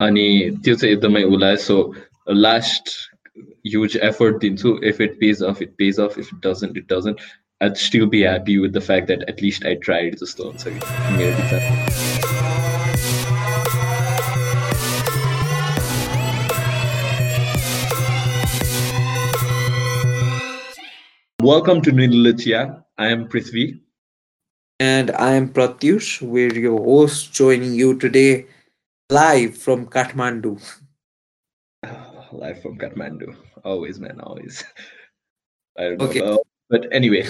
अनि त्यो चाहिँ एकदमै उसलाई so last huge effort into if it pays off it pays off if it doesn't it doesn't i'd still be happy with the fact that at least i tried the stones Welcome to Nidalatia. I am Prithvi. And I am Pratyush. We're your hosts joining you today live from Kathmandu. live from Kathmandu. Always, man, always. I don't okay. know. but anyway.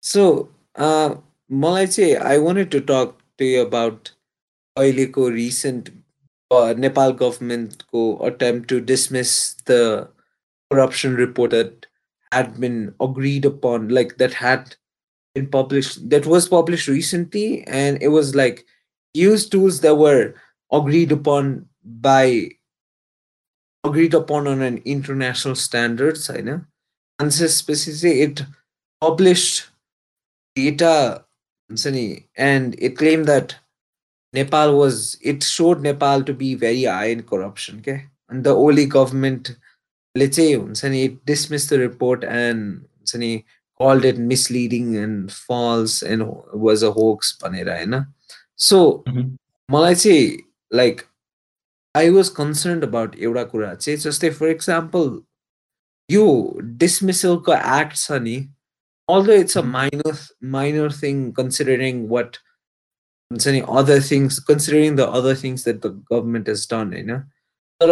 So, uh, Malai, I wanted to talk to you about अहिलेको recent uh, Nepal government को attempt to dismiss the corruption report that had been agreed upon, like that had been published, that was published recently, and it was like used tools that were agreed upon by agreed upon on an international standards होइन अनि त्यसपछि चाहिँ it published data हुन्छ नि and it claim that Nepal was it showed Nepal to be very high in corruption क्या अनि the Oli गभर्मेन्टले चाहिँ हुन्छ नि it dismiss the report and हुन्छ नि called it misleading and false and was a hoax भनेर होइन So मलाई चाहिँ like I was concern about एउटा कुरा चाहिँ जस्तै फर इक्जाम्पल यो डिसमिसलको एक्ट छ नि although it's a minor minor thing considering what हुन्छ नि other things considering the other things that the government is done होइन? तर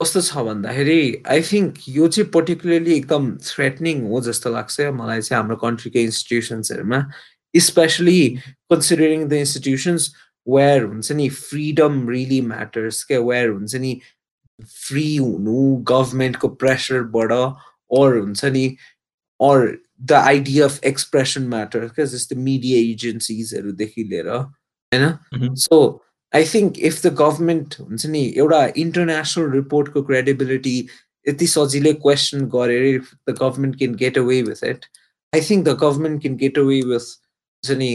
कस्तो छ भन्दाखेरि आई थिङ्क यो चाहिँ पर्टिकुलरली एकदम थ्रेटनिङ हो जस्तो लाग्छ मलाई चाहिँ हाम्रो कन्ट्रीको इन्स्टिट्युसन्सहरूमा especially considering the institutions where हुन्छ नि फ्रिडम रियली म्याटर्स क्या वेयर हुन्छ नि फ्री हुनु गभर्मेन्टको प्रेसरबाट अर हुन्छ नि or the idea of expression matter क्या जस्तै मिडिया एजेन्सिजहरूदेखि लिएर होइन so I think if the government हुन्छ नि एउटा इन्टरनेसनल रिपोर्टको क्रेडिबिलिटी यति सजिलै क्वेसन गरेर if the government can get away with it I think the government can get away with हुन्छ नि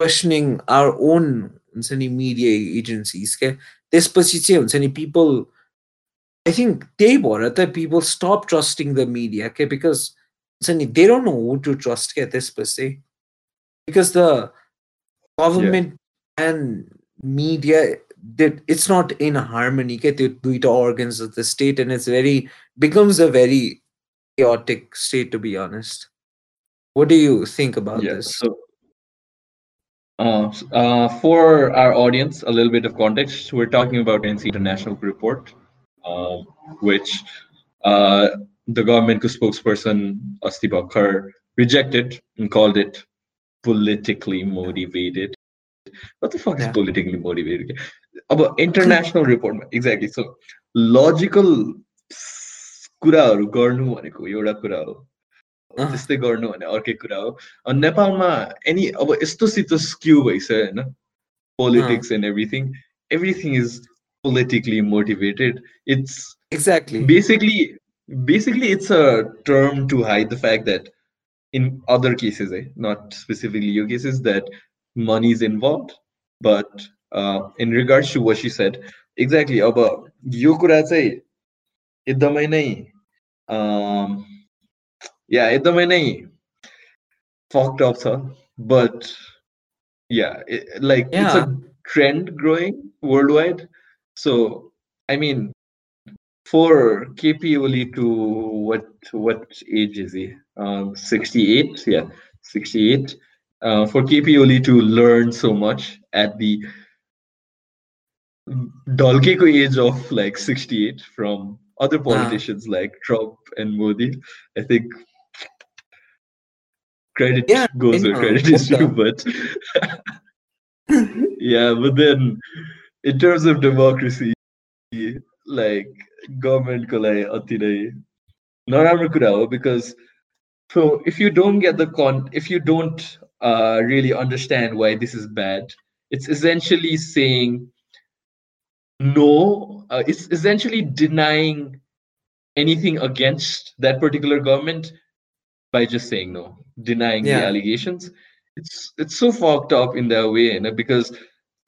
क्वेसनिङ आवर ओन हुन्छ नि मिडिया एजेन्सिज क्या त्यसपछि चाहिँ हुन्छ नि पिपल आई थिङ्क त्यही भएर त people stop trusting the media क्या बिकज हुन्छ नि they don't know who to trust क्या त्यसपछि because the government and media that it's not in harmony get the duita organs of the state and it's very becomes a very chaotic state to be honest what do you think about yeah, this so uh, uh, for our audience, a little bit of context. We're talking about NC International report, uh, which uh, the government spokesperson Asti Bakhar rejected and called it politically motivated. What the fuck yeah. is politically motivated? About international report, exactly. So logical कुराहरू गर्नु भनेको एउटा कुरा हो त्यस्तै गर्नु भने अर्कै कुरा हो अनि नेपालमा एनी अब यस्तोसित स्क्यु भइसक्यो होइन politics and everything everything is politically motivated it's exactly basically basically it's a term to hide the fact that in other cases eh, not specifically your cases that money is involved but uh, in regards to what she said exactly अब यो कुरा चाहिँ एकदमै नै yeah एकदमै नै fucked up छ but yeah it, like yeah. it's a trend growing worldwide so i mean for kp only to what what age is he um 68 yeah 68 uh, for kp only to learn so much at the Dalkeko age of like 68 from other politicians like Trump and Modi. I think credit yeah, goes where credit is due, but yeah, but then in terms of democracy, like government ko lai ati nai because so if you don't get the con if you don't uh, really understand why this is bad, it's essentially saying no. Uh, it's essentially denying anything against that particular government by just saying no, denying yeah. the allegations. It's it's so fucked up in that way, and because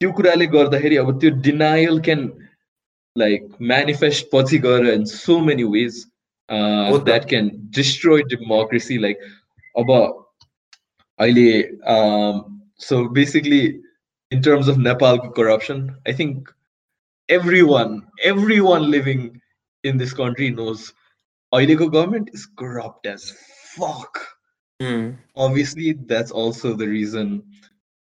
त्यो कुराले गर्दाखेरि अब त्यो denial can like manifest पछि गएर in so many ways that can destroy democracy like अब अहिले so basically in terms of नेपालको corruption I think everyone everyone living in this country knows अहिलेको government is corrupt as fuck obviously that's also the reason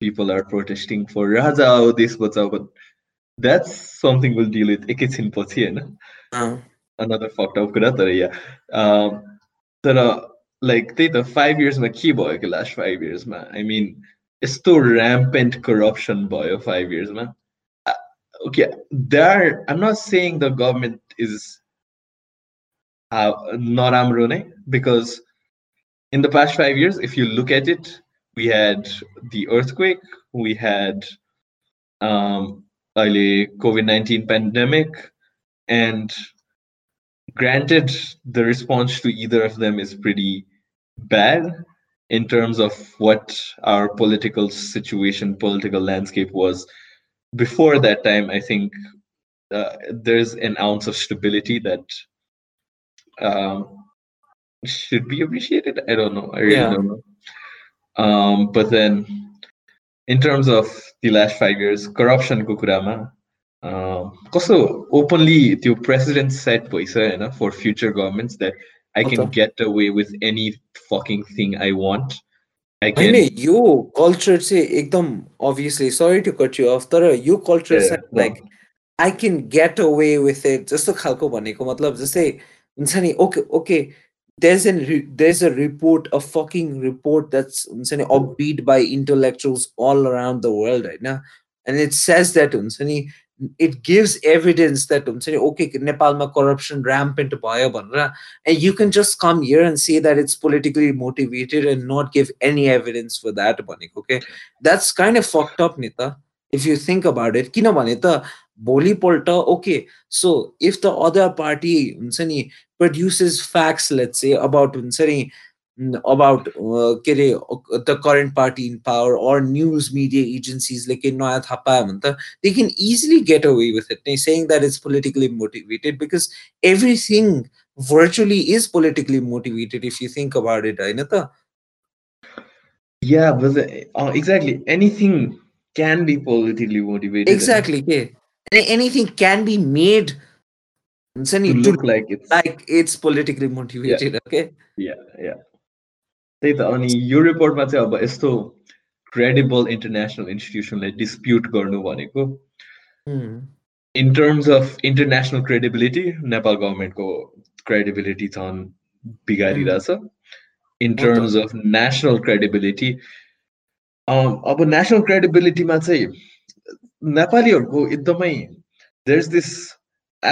people are protesting for Raja this Bachao, but that's something we'll deal with एकैछिन पछि होइन another fucked up कुरा तर या तर like त्यही त five इयर्समा के भयो कि लास्ट फाइभ इयर्समा आई मिन यस्तो ऱ्याम्पेन्ट करप्सन भयो five इयर्समा okay there I'm not saying the government is नराम्रो नै because in the past five years, if you look at it, we had the earthquake, we had um, early COVID 19 pandemic, and granted, the response to either of them is pretty bad in terms of what our political situation, political landscape was. Before that time, I think uh, there's an ounce of stability that um, should be appreciated. I don't know. I really yeah. don't know. Um, but then, in terms of the last five years, corruption को कुरामा कस्तो openly त्यो president set भइसक्यो होइन for future governments that I can get away with any fucking thing I want होइन यो culture चाहिँ एकदम obviously sorry to cut you off तर यो कल्चर चाहिँ like I can get away with it जस्तो खालको भनेको मतलब जस्तै हुन्छ नि okay okay there's an there's a report a fucking report that's upbeat by intellectuals all around the world right now and it says that it gives evidence that okay nepal corruption rampant and you can just come here and say that it's politically motivated and not give any evidence for that okay that's kind of fucked up nita if you think about it भोलिपल्ट okay so if the other party हुन्छ नि produces facts late चाहिँ about हुन्छ नि about के अरे the current party in power or news media एजेन्सिजले केही नयाँ थाहा पायो भने त they can easily get away with it नै saying that is politically motivated because everything virtually is politically motivated if you think about it होइन त yeah but the, uh, exactly anything can be politically motivated exactly yeah Anything can be made. To look like it's like it's politically motivated okay? Yeah yeah. त्यही त अनि यो रिपोर्टमा चाहिँ अब यस्तो क्रेडिबल इन्टरनेसनल इन्स्टिट्युसनलाई डिस्प्युट गर्नु भनेको in terms of international credibility Nepal गभर्मेन्टको क्रेडिबिलिटी झन् बिगारिरहेछ. In terms of national credibility अब नेसनल क्रेडिबिलिटीमा चाहिँ नेपालीहरूको एकदमै there is this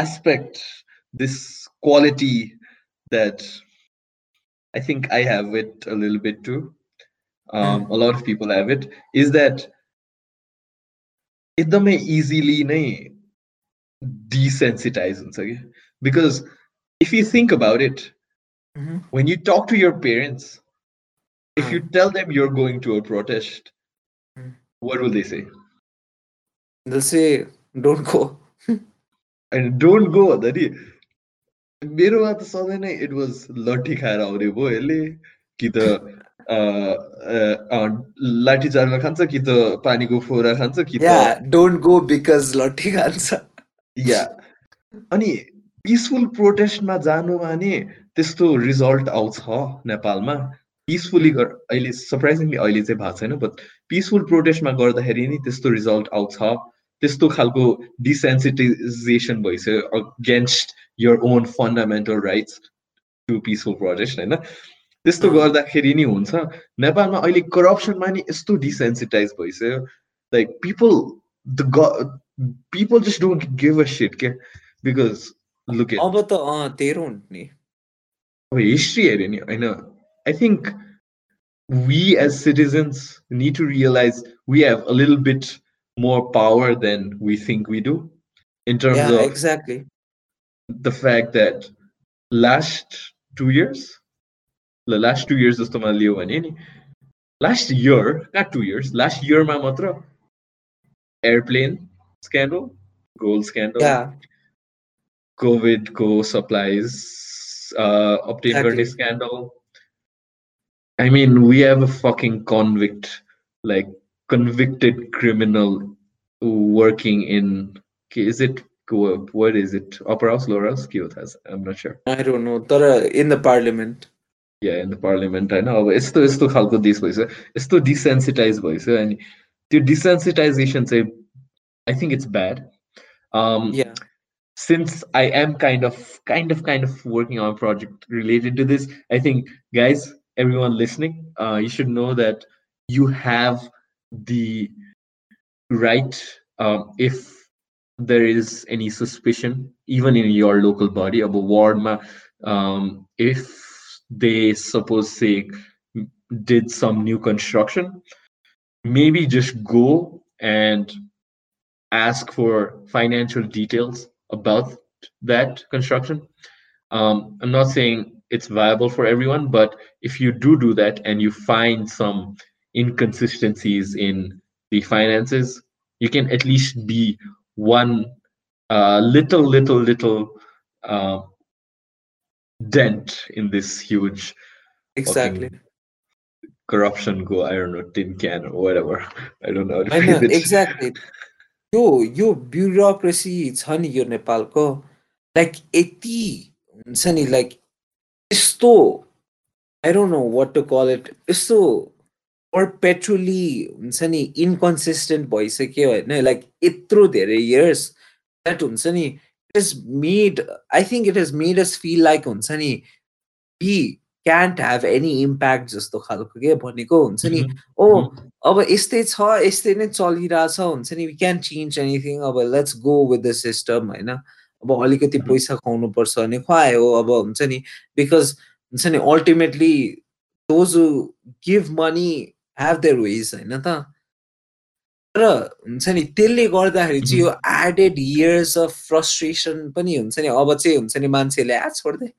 aspect this quality that I think I have it a little bit too. Um, a lot of people have it. Is that एकदमै easily नै desensitize हुन्छ कि because if you think about it mm-hmm. when you talk to your parents if mm. you tell them you're going to a protest mm. what will they say They'll say, don't go. and don't go धरि मेरोमा त सधैँ नै it was लट्ठी खाएर आउने भयो यसले कि त लाठी चार्मा खान्छ कि त पानीको फोरा खान्छ कि त डोन्ट गो बिकज लट्ठी खान्छ या अनि पिसफुल प्रोटेस्टमा जानुमा नि त्यस्तो रिजल्ट आउँछ नेपालमा। पिसफुली अहिले सरप्राइजिङली अहिले चाहिँ भएको छैन बट पिसफुल प्रोटेस्टमा गर्दाखेरि नि त्यस्तो रिजल्ट आउँछ। त्यस्तो खालको डिसेन्सिटाइजेसन भइसक्यो against your own fundamental rights to peaceful protest होइन? त्यस्तो गर्दाखेरि नि हुन्छ। नेपालमा अहिले करप्सनमा नि यस्तो डिसेन्सिटाइज भइसक्यो। Like people the people just don't give a shit के बिकज लुक अब त तेरो नि। अब हिस्ट्री हेऱ्यो नि होइन? I think We as citizens need to realise we have a little bit more power than we think we do in terms yeah, of exactly the fact that last two years the last two years जस्तो लियो भने नि last year not two years last year मा मात्र airplane scandal, gold scandal, Yeah, COVID co supplies, uh, obtain exactly. scandal. I mean, we have a fucking convict, like convicted criminal working in. Is it what is it? Upper House, Lower House? has. I'm not sure. I don't know. तर in the parliament. Yeah, in the parliament होइन अब यस्तो यस्तो खालको देश भइसक्यो यस्तो desensitize भइसक्यो अनि त्यो डिसेन्सिटाइजेसन चाहिँ I think it's bad Yeah. since I am kind of kind of kind of working on a project related to this, I think guys, everyone listening, uh, you should know that you have the right um, if there is any suspicion, even in your local body of a ward, um, if they suppose say did some new construction, maybe just go and ask for financial details about that construction. Um, I'm not saying it's viable for everyone, but if you do do that and you find some inconsistencies in the finances, you can at least be one uh, little, little, little uh, dent in this huge exactly corruption go i don't know tin can or whatever i don't know, I know exactly यो यो bureaucracy छ नि यो नेपालको like यति हुन्छ नि like यस्तो I don't know what to call it यस्तो पर्पेचुली हुन्छ नि इन्कन्सिस्टेन्ट भइसक्यो होइन लाइक यत्रो धेरै इयर्स द्याट हुन्छ नि it is made I think it is made us feel like हुन्छ नि we can't have any impact जस्तो खालको के भनेको हुन्छ नि ओ अब यस्तै छ यस्तै नै चलिरहेछ हुन्छ नि वी क्यान चेन्ज एनिथिङ अब let's go with the system होइन? अब अलिकति पैसा खुवाउनु पर्छ भने खुवायो अब हुन्छ नि बिकज हुन्छ नि ultimately those give money have their ways होइन त? तर हुन्छ नि त्यसले गर्दाखेरि चाहिँ यो एडेड इयर्स अफ फ्रस्ट्रेसन पनि हुन्छ नि अब चाहिँ हुन्छ नि मान्छेले आ छोड्दै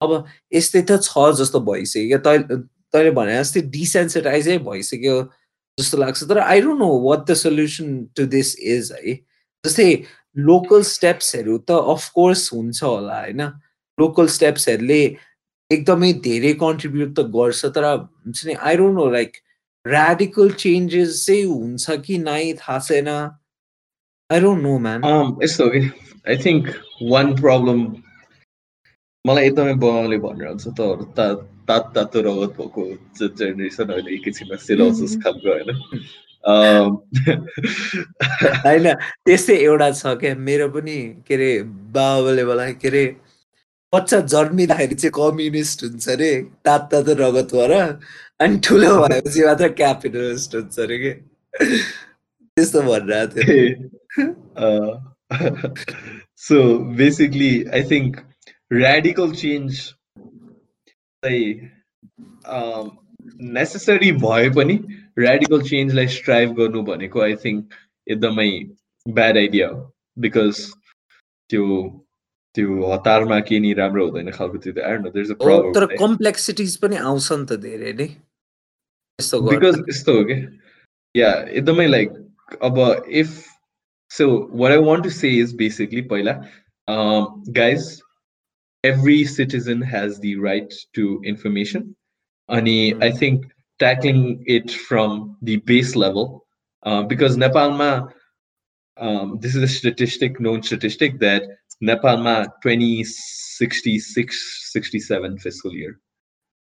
अब यस्तै त छ जस्तो भइसक्यो तैँले तैँले भने जस्तै डिसेन्सिटाइजै भइसक्यो जस्तो लाग्छ। तर I don't know what the solution to this is है। जस्तै लोकल स्टेप्सहरू त अफकोर्स हुन्छ होला होइन? लोकल स्टेप्सहरूले एकदमै धेरै कन्ट्रिब्युट त गर्छ तर हुन्छ नि I don't know like radical changes चाहिँ हुन्छ कि नै थाहा छैन। आई डोन्ट नो म्यान यस्तो हो कि आई थिङ्क वान प्रब्लम मलाई एकदमै बाउले भनिरहन्छ त तात तातो रगत भएको जेनेरेसन अहिले एकैछिनमा सिलोसिस खालको होइन? होइन त्यस्तै एउटा छ क्या मेरो पनि के अरे बाबाले मलाई के अरे बच्चा जन्मिँदाखेरि चाहिँ कम्युनिस्ट हुन्छ अरे तात तातो रगत भएर अनि ठुलो भएपछि मात्र क्यापिटलिस्ट हुन्छ अरे के। त्यस्तो भनिरहेको थियो। So basically I think radical change चाहिँ नेसेसरी भए पनि ऱ्याडिकल चेन्जलाई स्ट्राइभ गर्नु भनेको आई थिङ्क एकदमै ब्याड आइडिया हो. बिकज त्यो त्यो हतारमा के नि राम्रो हुँदैन खालको त्यो तर कम्प्लेक्सिटिज पनि आउँछ नि त धेरै नै? बिकज यस्तो हो कि? या एकदमै लाइक अब if so what I want to say is basically पहिला guys every citizen has the right to information. Ani, mm. I think tackling it from the base level, uh, because Nepalma, um, this is a statistic, known statistic that Nepalma 2066, 67 fiscal year.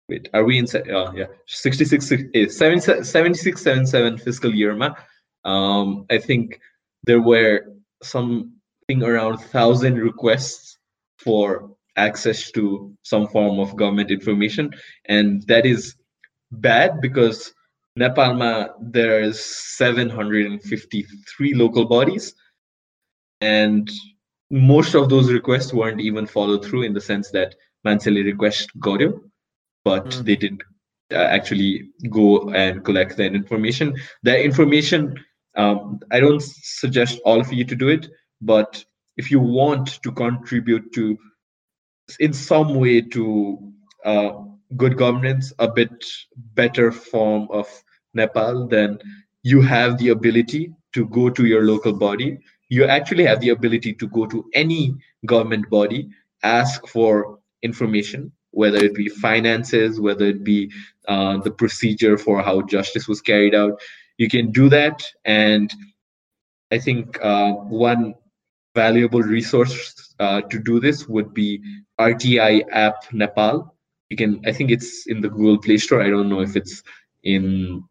Wait, are we in? Uh, yeah, 66, eh, 76, 77 fiscal year. Ma, um, I think there were something around thousand requests for access to some form of government information and that is bad because nepalma there's 753 local bodies and most of those requests weren't even followed through in the sense that manseli request got you but mm. they didn't uh, actually go and collect that information that information um, i don't suggest all of you to do it but if you want to contribute to in some way to uh, good governance, a bit better form of Nepal, then you have the ability to go to your local body, you actually have the ability to go to any government body, ask for information, whether it be finances, whether it be uh, the procedure for how justice was carried out. You can do that. And I think uh, one valuable resource uh, to do this would be RTI app Nepal. You can, I think it's in the Google Play Store. I don't know if it's in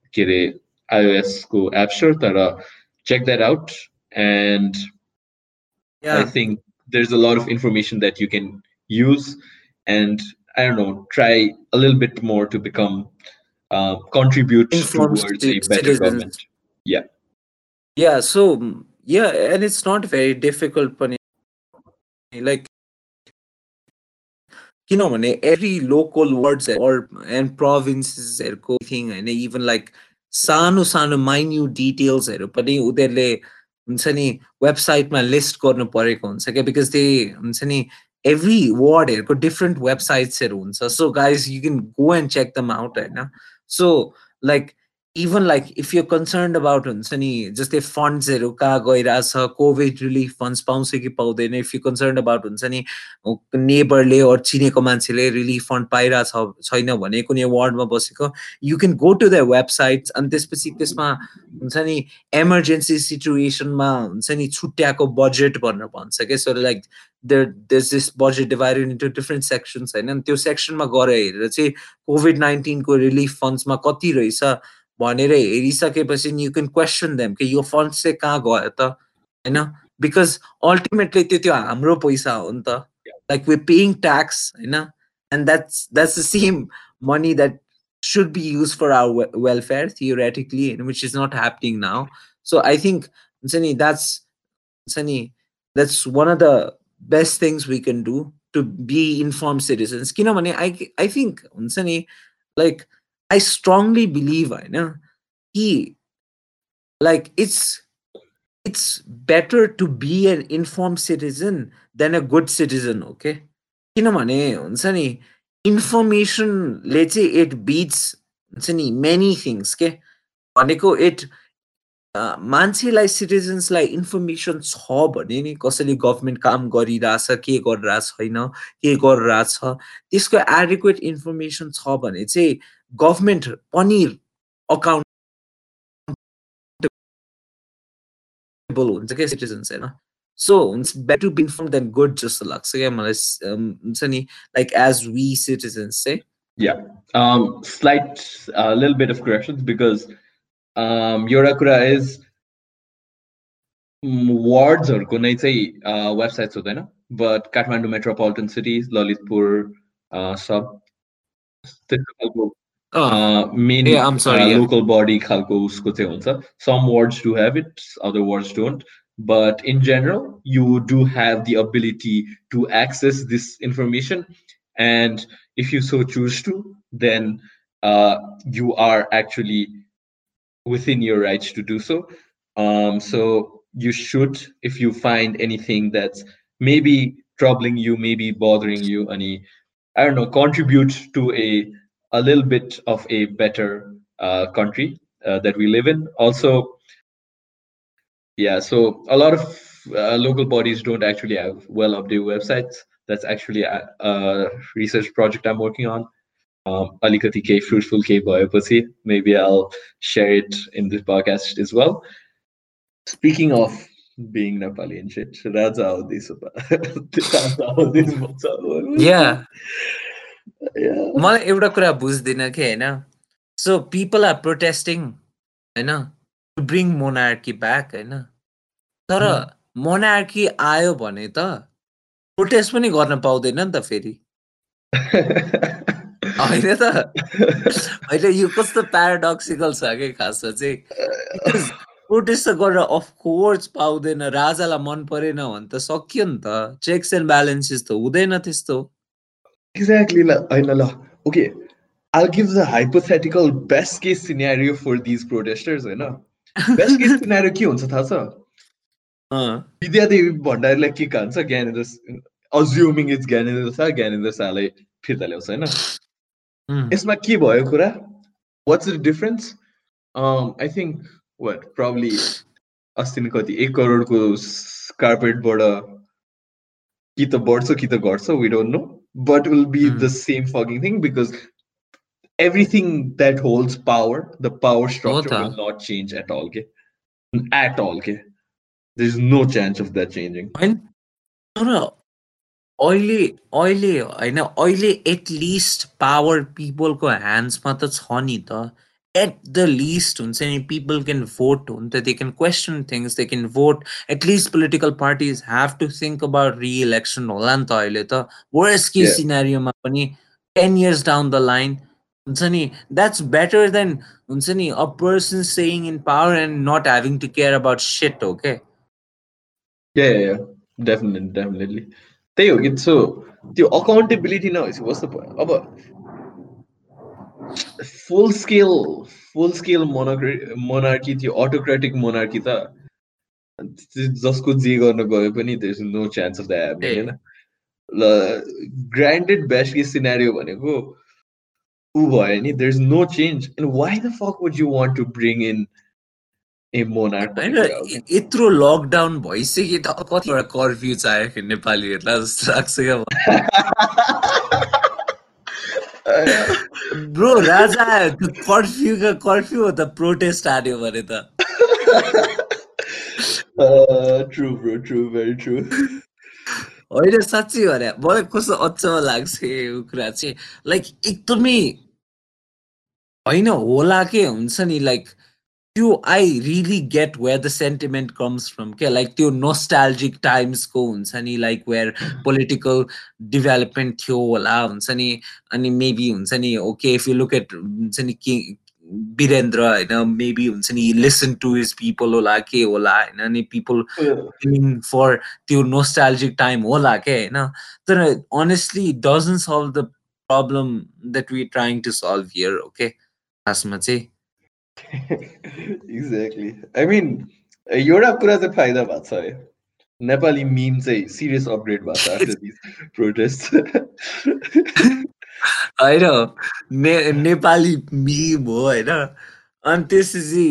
iOS Go App Store. But, check that out. And yeah. I think there's a lot of information that you can use. And I don't know, try a little bit more to become uh, contribute towards a better citizens. government. Yeah. Yeah. So yeah, and it's not very difficult, like किनभने every local words and प्रोभिन्सेसहरूको thing होइन even like सानो सानो माइन्यु डिटेल्सहरू पनि उनीहरूले हुन्छ नि वेबसाइटमा लिस्ट गर्नु परेको हुन्छ क्या बिकज त्यही हुन्छ नि एभ्री वर्डहरूको डिफ्रेन्ट वेबसाइट्सहरू हुन्छ. So guys you can go and check them out होइन. So like even like if you concern about हुन्छ नि जस्तै फन्ड्सहरू कहाँ गइरहेछ कोभिड रिलिफ फन्ड्स पाउँछ कि पाउँदैन इफ यु कन्सर्न अबाउट हुन्छ नि नेबरले अरू चिनेको मान्छेले रिलिफ फन्ड पाइरहेछ छैन भने कुनै वार्डमा बसेको you can go to the website अनि त्यसपछि त्यसमा हुन्छ नि इमर्जेन्सी सिचुएसनमा हुन्छ नि छुट्याएको बजेट भनेर भन्छ क्या so like there does this budget divided into different sections होइन त्यो सेक्सनमा गएर हेरेर चाहिँ कोभिड नाइन्टिनको रिलिफ फन्ड्समा कति रहेछ भनेर हेरिसकेपछि यु क्यान क्वेसन देम कि यो फन्ड चाहिँ कहाँ गयो त होइन बिकज अल्टिमेटली त्यो त्यो हाम्रो पैसा हो नि त लाइक वे पेइङ ट्याक्स होइन and that's that's the same money that should be used for our welfare theoretically, which is not happening now. So I think Sunny, that's Sunny, that's one of the best things we can do to be informed citizens. You know, I I think Sunny, like I strongly believe I know he like it's it's better to be an informed citizen than a good citizen okay? किनभने हुन्छ नि इन्फर्मेसनले चाहिँ it bits हुन्छ नि many things के भनेको it मान्छेलाई सिटिजन्सलाई information छ भने नि कसैले गभर्मेन्ट काम गरिरहेछ के गरिरहेछ छैन के गरिरहेछ त्यसको एडिक्वेट इन्फर्मेसन छ भने चाहिँ गभर्मेन्ट पनि अकाउन्ट हुन्छ क्या सिटिजन्स होइन सो हुन्छ better to be inform then good जस्तो लाग्छ क्या मलाई हुन्छ नि लाइक एज वी सिटिजन्स चाहिँ Yeah, um, slight uh, little bit of corrections because um, एउटा कुरा इज वार्ड्सहरूको नै चाहिँ वेबसाइट्स हुँदैन but Kathmandu metropolitan city Lalitpur सब त्यस्तो खालको मेन लोकल बडी खालको उसको चाहिँ हुन्छ some words do have it other words don't but in general you do have the ability to access this information and if you so choose to then uh, you are actually within your rights to do so um, so you should if you find anything that's maybe troubling you maybe bothering you any i don't know contribute to a little bit of a better uh, country uh, that we live in. Also, yeah, so a lot of uh, local bodies don't actually have well updated websites. That's actually a, a, research project I'm working on. Um, alikati ke fruitful ke bhayeपछि maybe I'll share it in this podcast as well. Speaking of being Nepali and shit, Raja this Yeah. मलाई एउटा कुरा बुझ्दिनँ कि होइन? So people are protesting होइन? To bring monarchy back होइन? तर मोनार्की आयो भने त प्रोटेस्ट पनि गर्न पाउँदैन नि त फेरि। होइन त? होइन यो कस्तो प्याराडक्सिकल छ कि खासमा चाहिँ? प्रोटेस्ट त गरेर अफकोर्स पाउँदैन राजालाई मन परेन भने त सकियो नि त। चेक्स एन्ड ब्यालेन्सेस त हुँदैन त्यस्तो। Exactly. Okay, I'll give the hypothetical best case scenario for these protesters होइन बेस्ट केस सिनारियो के हुन्छ थाहा छ विद्यादेवी भण्डारीलाई के खान्छ ज्ञानेन्द्र अज्युमिङ इट्स ज्ञानेन्द्र शाह ज्ञानेन्द्र शाहलाई फिर्ता ल्याउँछ होइन यसमा के भयो कुरा what's the difference I think what probably अस्ति नै कति एक करोडको कार्पेटबाट कि त बढ्छ कि त घट्छ we don't know But will be the same fucking thing because everything that holds power, the power structure will not change at all. Okay? At all. Okay? There's no chance of that changing. तर अहिले अहिले होइन अहिले at least power पिपलको ह्यान्ड्समा त छ नि त at the least so people can vote that they can question things they can vote. At least political parties have to think about re-election. Worst case yeah. scenario 10 years down the line that's better than a person saying in power and not having to care about shit okay? Yeah, yeah definitely definitely. त्यही हो कि so त्यो accountability नभएपछि कस्तो भयो अब full scale full scale monarchy थियो autocratic monarchy त जसको जे गर्न गयो पनि there no chance of that होइन? ल ग्रान्डेड बेस्ट केस सिनारियो भनेको ऊ भयो नि there is no change and why the fuck would you want to bring in a monarch यत्रो लकडाउन भइसक्यो त कतिवटा कर्फ्यू चाहियो नेपालीहरूलाई जस्तो लाग्छ क्या ब्रो राजा कर्फ्यू कर्फ्यू हो त प्रोटेस्ट हान्यो भने त true bro true very true होइन साँच्ची भने मलाई कस्तो अचम्म लाग्छ यो कुरा चाहिँ लाइक एकदमै होइन होला के हुन्छ नि like त्यो I really get where the sentiment comes from क्या लाइक त्यो नोस्टाल्जिक टाइम्सको हुन्छ नि लाइक वेयर पोलिटिकल डेभलपमेन्ट थियो होला हुन्छ नि अनि मेबी हुन्छ नि okay if you look at हुन्छ नि के वीरेन्द्र होइन मेबी हुन्छ नि लिसन टु हिज पिपल होला के होला होइन अनि पिपल फर त्यो नोस्टाल्जिक टाइम होला के होइन तर honestly doesn't solve the problem that we trying to solve here okay खासमा चाहिँ Exactly I mean एउटा कुरा चाहिँ फाइदा भएको छ है। नेपाली मिम चाहिँ सिरियस अपग्रेड भएको छ प्रोटेस्ट होइन ने नेपाली मिम हो होइन अनि त्यसपछि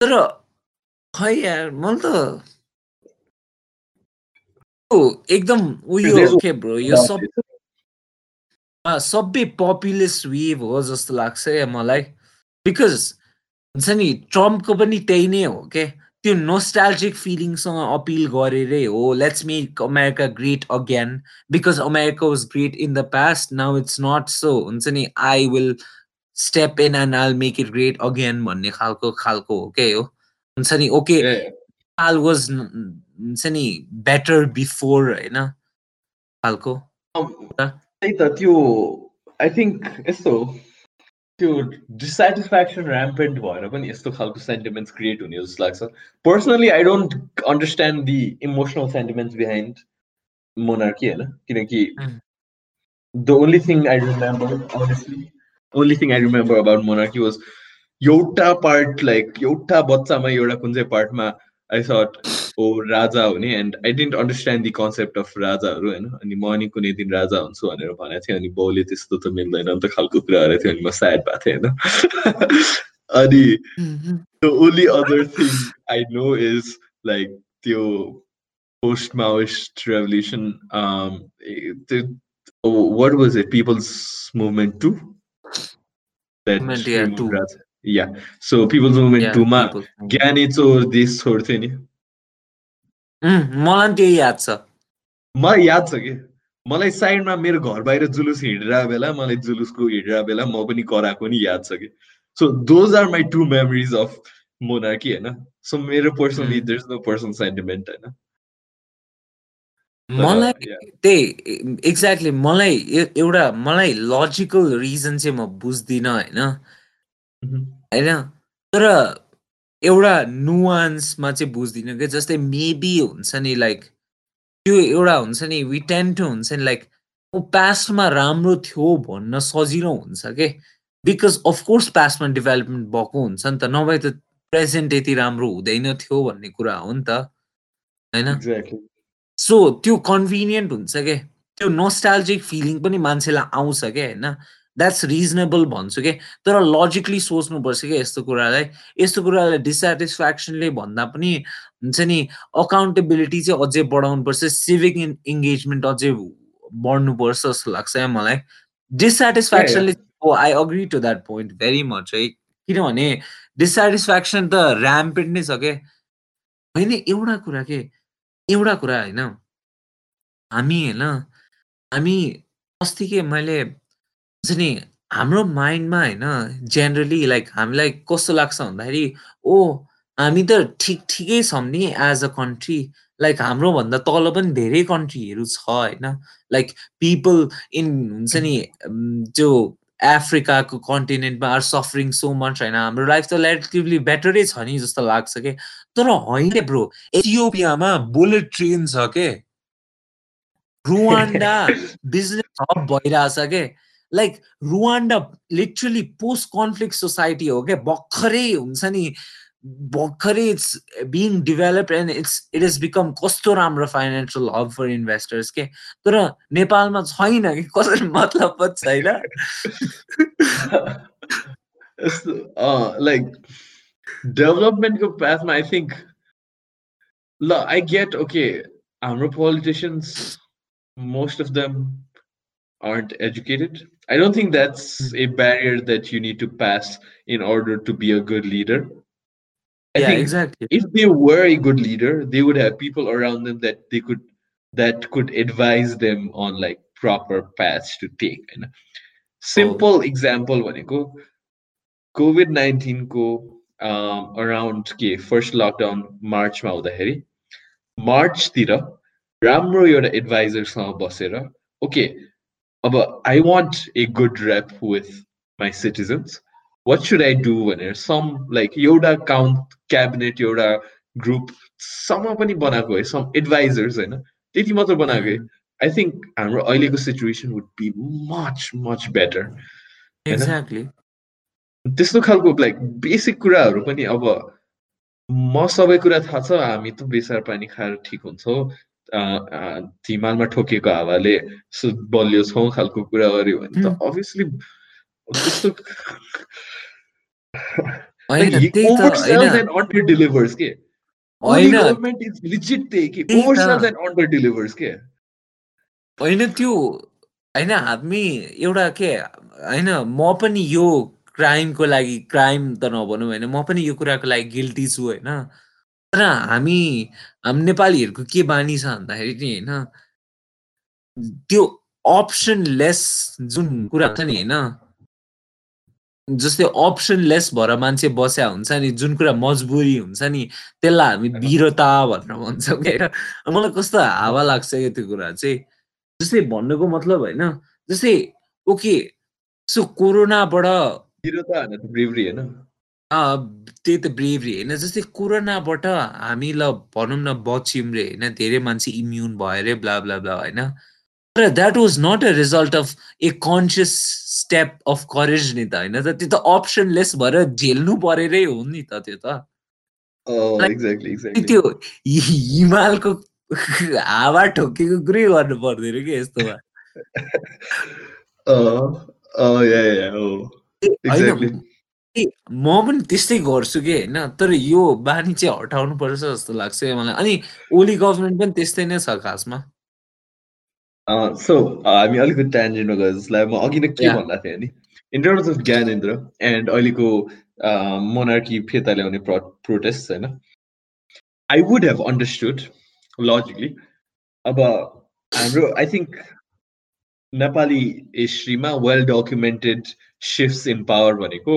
तर खै यार मलाई त एकदम उयो के ब्रो यो सब सबै पपुलिस्ट वेभ हो जस्तो लाग्छ मलाई। बिकज हुन्छ नि ट्रम्पको पनि त्यही नै हो के त्यो नोस्टाल्जिक फिलिङसँग अपिल गरेरै हो let's make America great again because America was great in the past now it's not so हुन्छ नि? I will step in and all make it great again भन्ने खालको खालको हो के हो? हुन्छ नि? ओके आल वाज हुन्छ नि? बेटर बिफोर होइन? खालको त्यही त त्यो आई थिङ्क यस्तो त्यो डिसेटिस्फ्याक्सन ऱ्याम्पेन्ट भएर पनि यस्तो खालको सेन्टिमेन्ट्स क्रिएट हुने जस्तो लाग्छ personally I don't understand the emotional sentiments behind monarchy होइन किनकि the only thing I remember honestly only thing I remember about monarchy was एउटा पार्ट लाइक एउटा बच्चामा एउटा कुन चाहिँ पार्टमा आई थट ओ राजा हुने and I didn't understand the concept of राजाहरू होइन अनि म अनि कुनै दिन राजा हुन्छु भनेर भनेको थिएँ अनि बाउले त्यस्तो त मिल्दैन अन्त खालको कुराहरू थियो अनि म स्याड भएको थिएँ होइन अनि the only other thing I know is like त्यो post Maoist revolution what was it? People's movement too. That movement, yeah, too. Yeah. So people's movement yeah, too ma ज्ञानी चोर देश छोड्थे नि मलाई पनि त्यही याद छ। मलाई याद छ कि? मलाई साइडमा मेरो घर बाहिर जुलुस हिँडिरहेको बेला मलाई जुलुसको हिँडिरहेको बेला म पनि कराएको नि याद छ कि? So those are my two memories of monarchy होइन? सो मेरो personally there is no personal sentiment होइन? मलाई त्यही एक्ज्याक्टली मलाई एउटा मलाई लजिकल रिजन चाहिँ म बुझ्दिनँ होइन? होइन? तर एउटा नुवान्समा चाहिँ बुझ्दिनँ कि जस्तै मेबी हुन्छ नि लाइक त्यो एउटा हुन्छ नि वी टेन टु हुन्छ नि लाइक ऊ पास्टमा राम्रो थियो भन्न सजिलो हुन्छ कि? बिकज अफकोर्स पास्टमा डेभलपमेन्ट भएको हुन्छ नि त नभए त प्रेजेन्ट यति राम्रो हुँदैन थियो भन्ने कुरा हो नि त होइन? सो त्यो कन्भिनियन्ट हुन्छ क्या त्यो नोस्टाल्जिक फिलिङ पनि मान्छेलाई आउँछ क्या होइन? द्याट्स रिजनेबल भन्छु क्या तर लजिकली सोच्नुपर्छ क्या यस्तो कुरालाई। यस्तो कुरालाई डिसेटिस्फ्याक्सनले भन्दा पनि हुन्छ नि अकाउन्टेबिलिटी चाहिँ अझै बढाउनुपर्छ सिभिक इङ्गेजमेन्ट अझै बढ्नुपर्छ जस्तो लाग्छ क्या मलाई। डिसेटिस्फ्याक्सनले I agree to that point very much है। किनभने डिसेटिस्फ्याक्सन त ऱ्याम्पेड नै छ क्या होइन एउटा कुरा के एउटा कुरा होइन? हामी होइन? हामी अस्ति के मैले हुन्छ नि हाम्रो माइन्डमा होइन जेनरली लाइक हामीलाई कस्तो लाग्छ भन्दाखेरि ओ हामी त ठिक ठिकै छौँ नि एज अ कन्ट्री लाइक हाम्रोभन्दा तल पनि धेरै कन्ट्रीहरू छ होइन लाइक पिपल इन हुन्छ नि त्यो अफ्रिकाको कन्टिनेन्टमा आर सफरिङ सो मच होइन हाम्रो लाइफ त रिलेटिभली बेटरै छ नि जस्तो लाग्छ कि? तर होइन ब्रो एथियोपियामा बुलेट ट्रेन छ के? रुवान्डा बिजनेस हब भइरहेछ के? Like Rwanda literally post conflict society हो क्या भर्खरै हुन्छ नि भर्खरै it's being develop and it's it is become कस्तो राम्रो फाइनेन्सियल हब फर इन्भेस्टर्स के तर नेपालमा छैन कि? कसरी मतलब पनि छैन लाइक डेभलपमेन्टको पाथमा आई थिङ्क ल आई गेट ओके हाम्रो politicians most of them aren't educated. I don't think that's hmm. a barrier that you need to pass in order to be a good leader. I yeah, exactly. If they were a good leader, they would have people around them that they could that could advise them on like proper paths to take. And simple oh. example go COVID nineteen को um, around के first lockdown March मा हुँदाखेरि मार्चतिर राम्रो एउटा एडभाइजरसँग बसेर okay I want a good rep with my citizens. What should I do when some like Yoda count cabinet, Yoda group, some पनि बनाएको है some advisors होइन त्यति मात्र बनाएको है आई थिङ्क हाम्रो अहिलेको situation would be much much better exactly त्यस्तो खालको लाइक बेसिक कुराहरू पनि अब म सबै कुरा थाहा छ हामी त बेसार पानी खाएर ठिक हुन्छौँ। हिमालमा ठोकेको हावाले बलियो छौँ खालको कुरा गर्यो भने त अभियसली त्यस्तो होइन त्यो होइन हामी एउटा के होइन म पनि यो क्राइमको लागि क्राइम त नभनौँ होइन म पनि यो कुराको लागि गिल्टी छु होइन। तर हामी नेपालीहरूको के बानी छ भन्दाखेरि नि होइन त्यो अप्सन लेस जुन कुरा हुन्छ नि होइन जस्तै अप्सन लेस भएर मान्छे बस्या हुन्छ नि जुन कुरा मजबुरी हुन्छ नि त्यसलाई हामी वीरता भनेर भन्छौँ क्या मलाई कस्तो हावा लाग्छ क्या त्यो कुरा चाहिँ जस्तै भन्नुको मतलब होइन जस्तै ओके सो कोरोनाबाट त्यही त ब्रेभरी होइन जस्तै कोरोनाबाट हामी ल भनौँ न बच्यौँ रे होइन धेरै मान्छे इम्युन भयो अरे ब्ला ब्ला ब्ला होइन। तर that was not a result of a conscious step of courage नि त होइन त त्यो त अप्सनलेस भएर झेल्नु परेरै हो नि त त्यो त। त्यो हिमालको हावा ठोकेको कुरै गर्नु पर्दैन कि यस्तोमा म पनि त्यस्तै गर्छु कि होइन? तर यो बानी चाहिँ हटाउनु पर्छ जस्तो लाग्छ मलाई। अनि ओली गभर्मेन्ट पनि त्यस्तै नै छ खासमा। सो हामी अलिकति ट्यान्जेन्टमा गयो जसलाई म अघि नै के भन्दा थिएँ नि? In terms of Gyanendra and अहिलेको मोनार्की फिर्ता ल्याउने प्रो प्रोटेस्ट होइन? I would have understood logically अब हाम्रो आई थिङ्क नेपाली हिस्ट्रीमा well documented shifts in power भनेको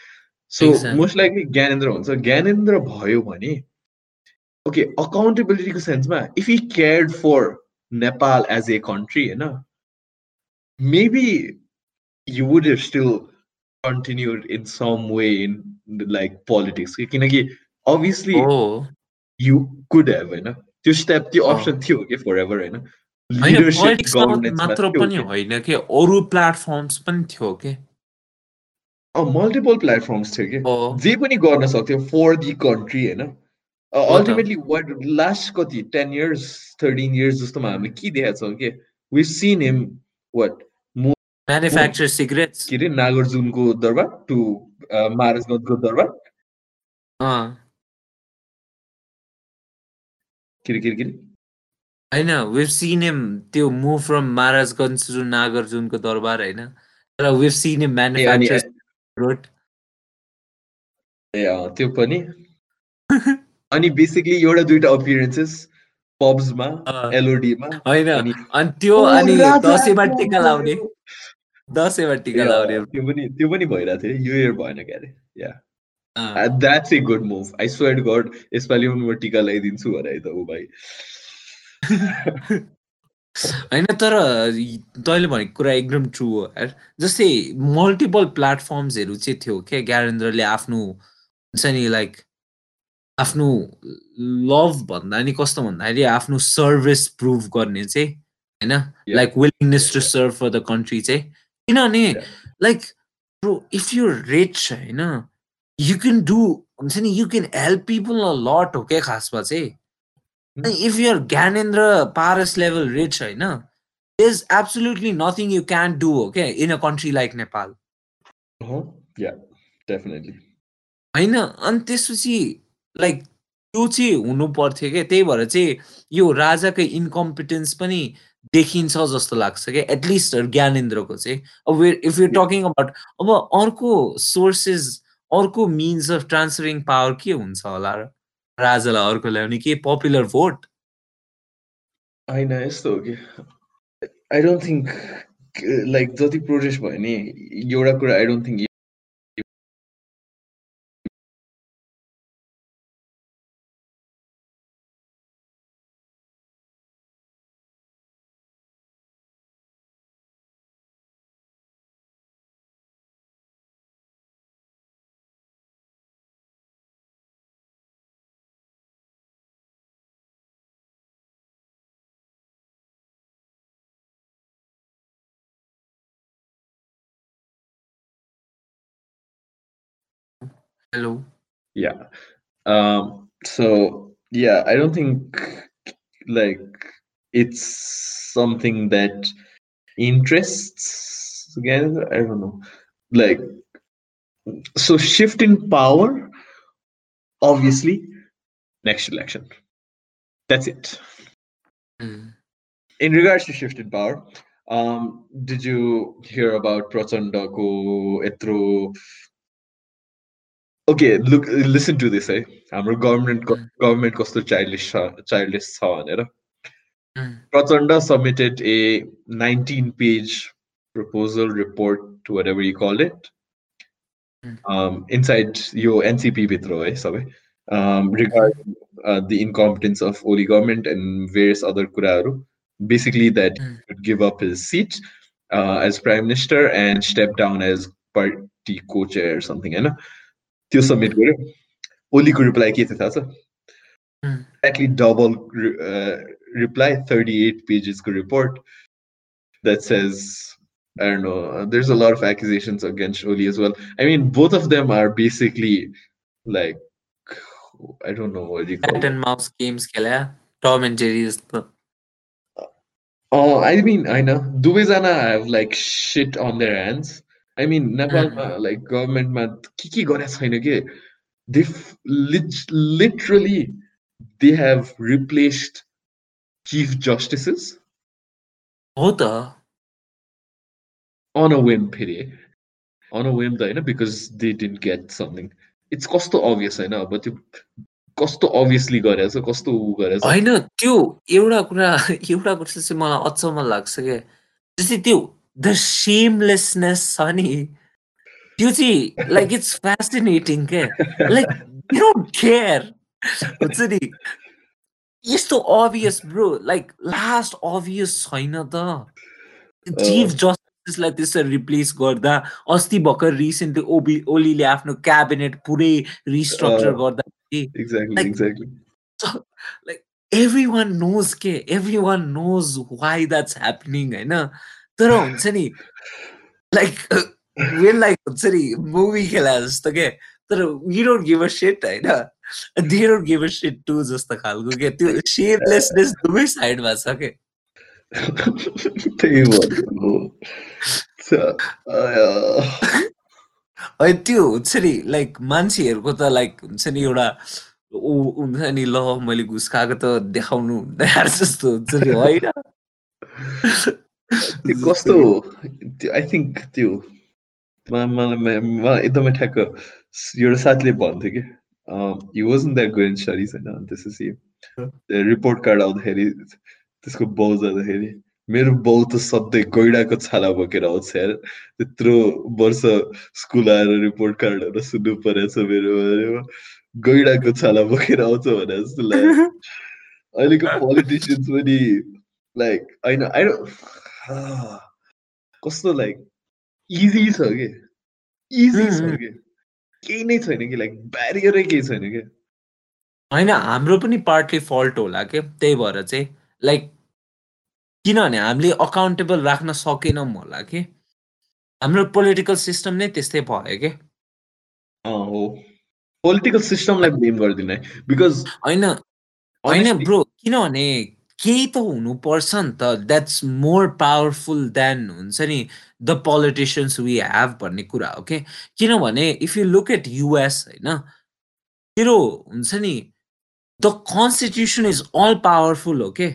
सो मोस्ट लाइकली ज्ञानेन्द्र हुन्छ ज्ञानेन्द्र भयो भने ओके अकाउन्टेबिलिटीको सेन्समा if you cared for Nepal as a country होइन maybe you would have still continued in some way in like politics. किनकि obviously हो you could have होइन त्यो स्टेप त्यो। अप्सन थियो कि फर एभर होइन मात्र पनि। होइन कि अरू प्लेटफर्म्स पनि थियो कि मल्टिपल प्लेटफर्म्स थियो कि जे पनि गर्न सक्थ्यो फर दि कन्ट्री होइन। अल्टिमेटली वाट लास्ट कति? टेन इयर्स थर्टिन इयर्स जस्तोमा हामीले के देखाएको छौँ कि we seen him what manufacture cigarettes के अरे? नागार्जुनको दरबार टु महाराजगञ्जको दरबार। के अरे के अरे के अरे होइन वेभ सिन हिम त्यो मुभ फ्रम महाराजगञ्ज टु नागार्जुनको दरबार होइन? तर we've seen him manufacture road ए, त्यो पनि। अनि बेसिकली एउटा दुइटा अपियरेन्सेस पब्समा। एलओडीमा होइन। अनि त्यो ओ, अनि दसैँमा टिका लाउने। दसैँमा टिका लाउने। त्यो पनि त्यो पनि भइरहेको थियो। यो इयर भएन क्या अरे yeah. That's a good move I swear God यसपालि पनि म टिका लगाइदिन्छु भने त ऊ भाइ। होइन तर तैँले भनेको कुरा एकदम ट्रु हो जस्तै मल्टिपल प्लेटफर्म्सहरू चाहिँ थियो क्या? ज्ञानेन्द्रले आफ्नो हुन्छ नि लाइक आफ्नो लभ भन्दा नि कस्तो भन्दाखेरि आफ्नो सर्भिस प्रुभ गर्ने चाहिँ होइन? Like willingness to. Serve for the country चाहिँ। किनभने. Like bro if you rich होइन यु क्यान डु हुन्छ नि you can help people a lot हो क्या? खासमा चाहिँ। If you're Ganendra Paris level rich, right now, there's absolutely nothing you can do, okay, in a country like Nepal. Yeah definitely होइन अनि त्यसपछि like त्यो चाहिँ हुनु पर्थ्यो क्या त्यही भएर चाहिँ यो राजाकै इन्कम्पिटेन्स पनि देखिन्छ जस्तो लाग्छ क्या एटलिस्ट ज्ञानेन्द्रको चाहिँ अब इफ यु टकिङ अबाउट अब अर्को सोर्सेस अर्को मिन्स अफ ट्रान्सफरिङ पावर के हुन्छ होला र राजालाई अर्को ल्याउने के पपुलर भोट होइन यस्तो हो कि। आई डोन्ट थिङ्क लाइक जति प्रोटेस्ट भयो नि एउटा कुरा I don't think hello Yeah. Um, so yeah, I don't think like it's something that interests again. I don't know. Like so shift in power, obviously, next election. That's it. In regards to shift in power, um, did you hear about Prachanda ko etro okay look listen to this eh हाम्रो government Mm. Government कस्तो childish childish छ भनेर Mm. Prachanda submitted a 19 page proposal report whatever you call it Mm. um, inside यो NCP भित्र हो है सबै um, regarding uh, the incompetence of Oli government and various other कुराहरू basically that he Mm. would give up his seat uh, as prime minister and step down as party co-chair or something होइन त्यो submit गर्यो ओलीको reply के थियो थाहा छ Mm. Actually double reply thirty eight पेजेसको report that says I don't know. uh, There's a lot of accusations against Oli as well. I mean, both of them are basically like I don't know what do you call cat it. And mouse games खेला Tom and जेरी जस्तो Oh, I mean, I know. दुवैजना have like shit on their hands. I mean नेपालमा like गभर्मेन्टमा के के गरेको छैन कि they literally they have replaced chief justices हो त अन अ वेम फेरि अन अ वेम त होइन because they didn't get something it's कस्तो अभियस होइन अब त्यो कस्तो अभियसली गरेछ कस्तो ऊ गरेछ होइन त्यो एउटा कुरा एउटा कुरा चाहिँ मलाई अचम्म लाग्छ क्या जस्तै त्यो द सेमलेसनेस छ नि त्यो चाहिँ लाइक इट्स फेसिनेटिङ क्या लाइक यु डोन्ट केयर हुन्छ नि यस्तो obvious bro like last obvious छैन त चिफ जस्टिस त्यसलाई त्यसरी रिप्लेस गर्दा अस्ति भर्खर रिसेन्टली ओबी ओलीले आफ्नो क्याबिनेट पुरै रिस्ट्रक्चर गर्दा लाइक एभ्री वान नोज के everyone knows why that's happening होइन तर हुन्छ नि लाइक वेन लाइक हुन्छ नि मुभी खेला जस्तो के तर you don't give a shit होइन they don't give a shit to जस्तो खालको के त्यो सेयरलेसनेस दुवै साइडमा छ के है त्यो हुन्छ नि लाइक मान्छेहरूको त लाइक हुन्छ नि एउटा ऊ हुन्छ नि ल मैले घुस खाएको त देखाउनु हुँदैन जस्तो हुन्छ नि होइन कस्तो आई थिङ्क त्यो मलाई एकदमै ठ्याक्क एउटा साथीले भन्थ्यो कि he wasn't that good in studies होइन त्यसपछि रिपोर्ट कार्ड आउँदाखेरि त्यसको बाउ जाँदाखेरि मेरो बाउ त सधैँ गैडाको छाला बोकेर आउँछ यार त्यत्रो वर्ष स्कुल आएर रिपोर्ट कार्डहरू सुन्नु परेछ मेरो गैडाको छाला बोकेर आउँछ भने जस्तो लाग्यो अहिलेको पोलिटिसियन्स पनि लाइक होइन आइ कस्तो लाइक इजी छ कि इजी छ कि केही नै छैन कि लाइक ब्यारियरै केही छैन कि होइन हाम्रो पनि पार्टली फल्ट होला के त्यही भएर चाहिँ लाइक किनभने हामीले अकाउन्टेबल राख्न सकेनौँ होला कि हाम्रो पोलिटिकल सिस्टम नै त्यस्तै भयो कि हो पोलिटिकल सिस्टमलाई ब्लेम गरिदिनु बिकज होइन होइन ब्रो किनभने केही त हुनुपर्छ नि त। द्याट्स मोर पावरफुल देन हुन्छ नि द पोलिटिसियन्स वी हेभ भन्ने कुरा हो कि किनभने if you look at US होइन? तेरो हुन्छ नि the constitution is all powerful हो के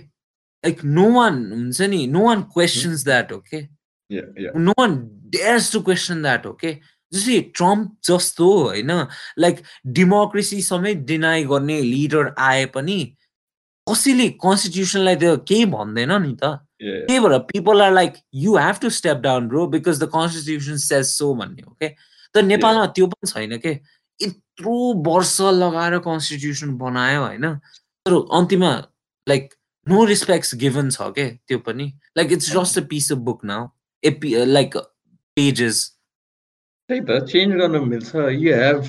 like no one हुन्छ नि no one questions that okay? Yeah yeah. No one dares to question that okay? जस्तै ट्रम्प जस्तो होइन? लाइक डेमोक्रेसी समेत डिनाइ गर्ने लिडर आए पनि कसैले कन्स्टिट्युसनलाई त केही भन्दैन नि त। त्यही भएर people are like you have to step down bro because the constitution says so भन्ने हो के तर नेपालमा त्यो पनि छैन के? यत्रो वर्ष लगाएर कन्स्टिट्युसन बनायो होइन? तर अन्तिममा लाइक नो रिस्पेक्ट्स गिभन छ के? त्यो पनि। Like it's just a piece of book now A like pages त्यही त चेन्ज गर्न मिल्छ। You have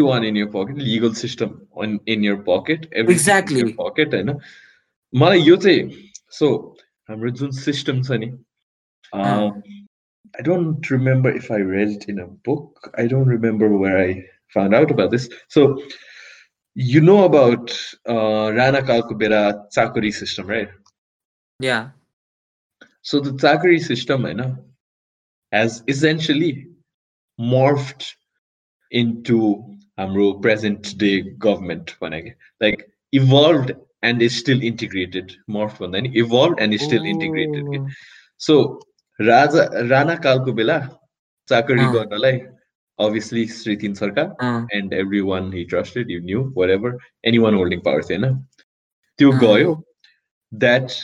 Everyone in your pocket legal system in your pocket exactly pocket होइन मलाई यो चाहिँ सो हाम्रो जुन सिस्टम छ नि I don't remember if I read in a book I don't remember where I found out about this so you know about uh, Rana Kalkubera Chakuri system, right? Yeah. So the Chakuri system, you know, has essentially morphed into हाम्रो present day government like evolved and is still integrated morphed भन्दा नि evolved and is still integrated oh. so राजा राणा कालको बेला चाकरी गर्नलाई obviously Sritin Sarkar uh. and everyone he trusted, you knew, whatever, anyone holding power थिएन त्यो गयो that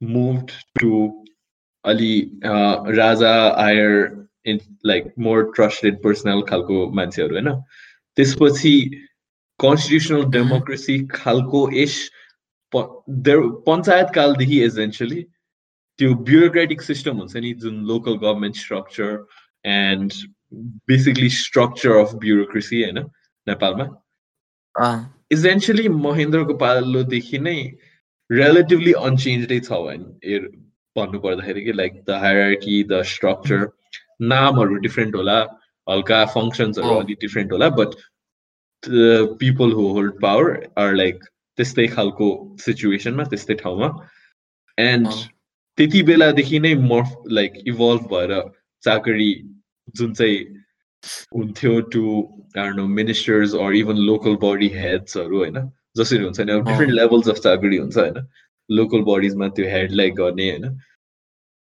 moved to Ali uh, Raza आयर in like more trusted personal खालको मान्छेहरू होइन त्यसपछि कन्स्टिट्युसनल डेमोक्रेसी खालको इस पञ्चायत कालदेखि एसेन्सियली त्यो ब्युरोक्रेटिक सिस्टम हुन्छ नि जुन local government structure and basically structure of bureaucracy होइन नेपालमा इभेन्चुली महेन्द्रको पालोदेखि नै रिलेटिभली अनचेन्जै छ भने भन्नु पर्दाखेरि कि like the hierarchy the structure नामहरू डिफ्रेन्ट होला हल्का फङ्सन्सहरू अलिक डिफ्रेन्ट होला but people who hold power are like त्यस्तै खालको सिचुएसनमा त्यस्तै ठाउँमा. एन्ड त्यति बेलादेखि नै मर्फ लाइक इभल्भ भएर चाकरी जुन चाहिँ हुन्थ्यो to know ministers or even local body हेड्सहरू होइन? जसरी हुन्छ नि अब डिफ्रेन्ट लेभल्स अफ चाकरी हुन्छ होइन? लोकल बडिजमा त्यो हेडलाई गर्ने होइन?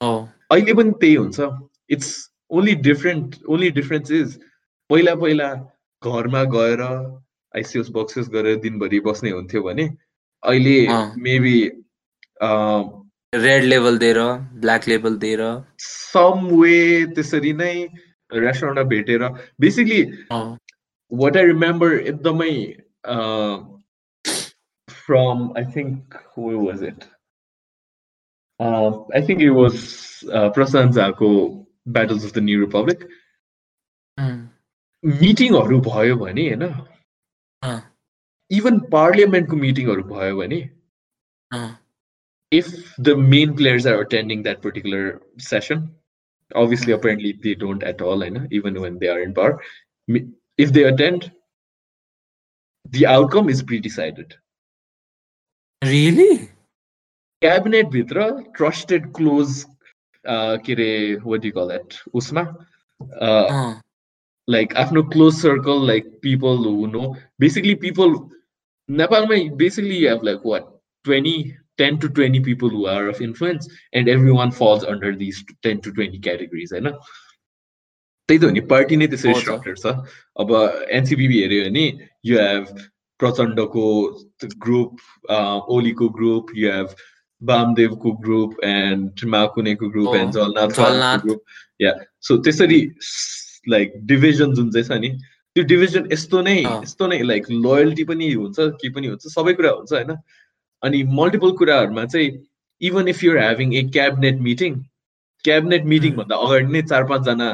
अहिले पनि त्यही हुन्छ। It's only different only difference is पहिला पहिला घरमा गएर आइसिएस बक्सेस गरेर दिनभरि बस्ने हुन्थ्यो भने अहिले मेबी रेड लेभल दिएर ब्ल्याक लेभल दिएर सम वे त्यसरी नै रेस्टुरेन्टमा भेटेर बेसिकली वाट आई रिमेम्बर एकदमै from I think was it I think it was Prashant झाको battles of the new republic मिटिङहरू भयो भने होइन इभन पार्लियामेन्टको मिटिङहरू भयो भने if the main players are attending that particular session obviously apparently they don't at all I know, even when they are in power if they attend the outcome is pre-decided really cabinet भित्र trusted close uh, के अरे what do you call that उसमा uh, like आफ्नो close circle like people who know basically people Nepalमा basically you have like what 20 10 to 20 people who are of influence and everyone falls under these 10 to 20 categories होइन त्यही त हो नि party नै त्यसरी structure छ अब एनसिपिबी हेऱ्यो भने यु हेभ प्रचण्डको ग्रुप ओलीको ग्रुप यु हेभ वामदेवको group and माकुनेको group and Jhalanath group yeah so त्यसरी लाइक डिभिजन जुन चाहिँ छ नि। त्यो डिभिजन यस्तो नै यस्तो नै लाइक लोयल्टी पनि हुन्छ के पनि हुन्छ सबै कुरा हुन्छ होइन? अनि मल्टिपल कुराहरूमा चाहिँ even if you're having a cabinet meeting cabinet meeting भन्दा अगाडि नै चार पाँचजना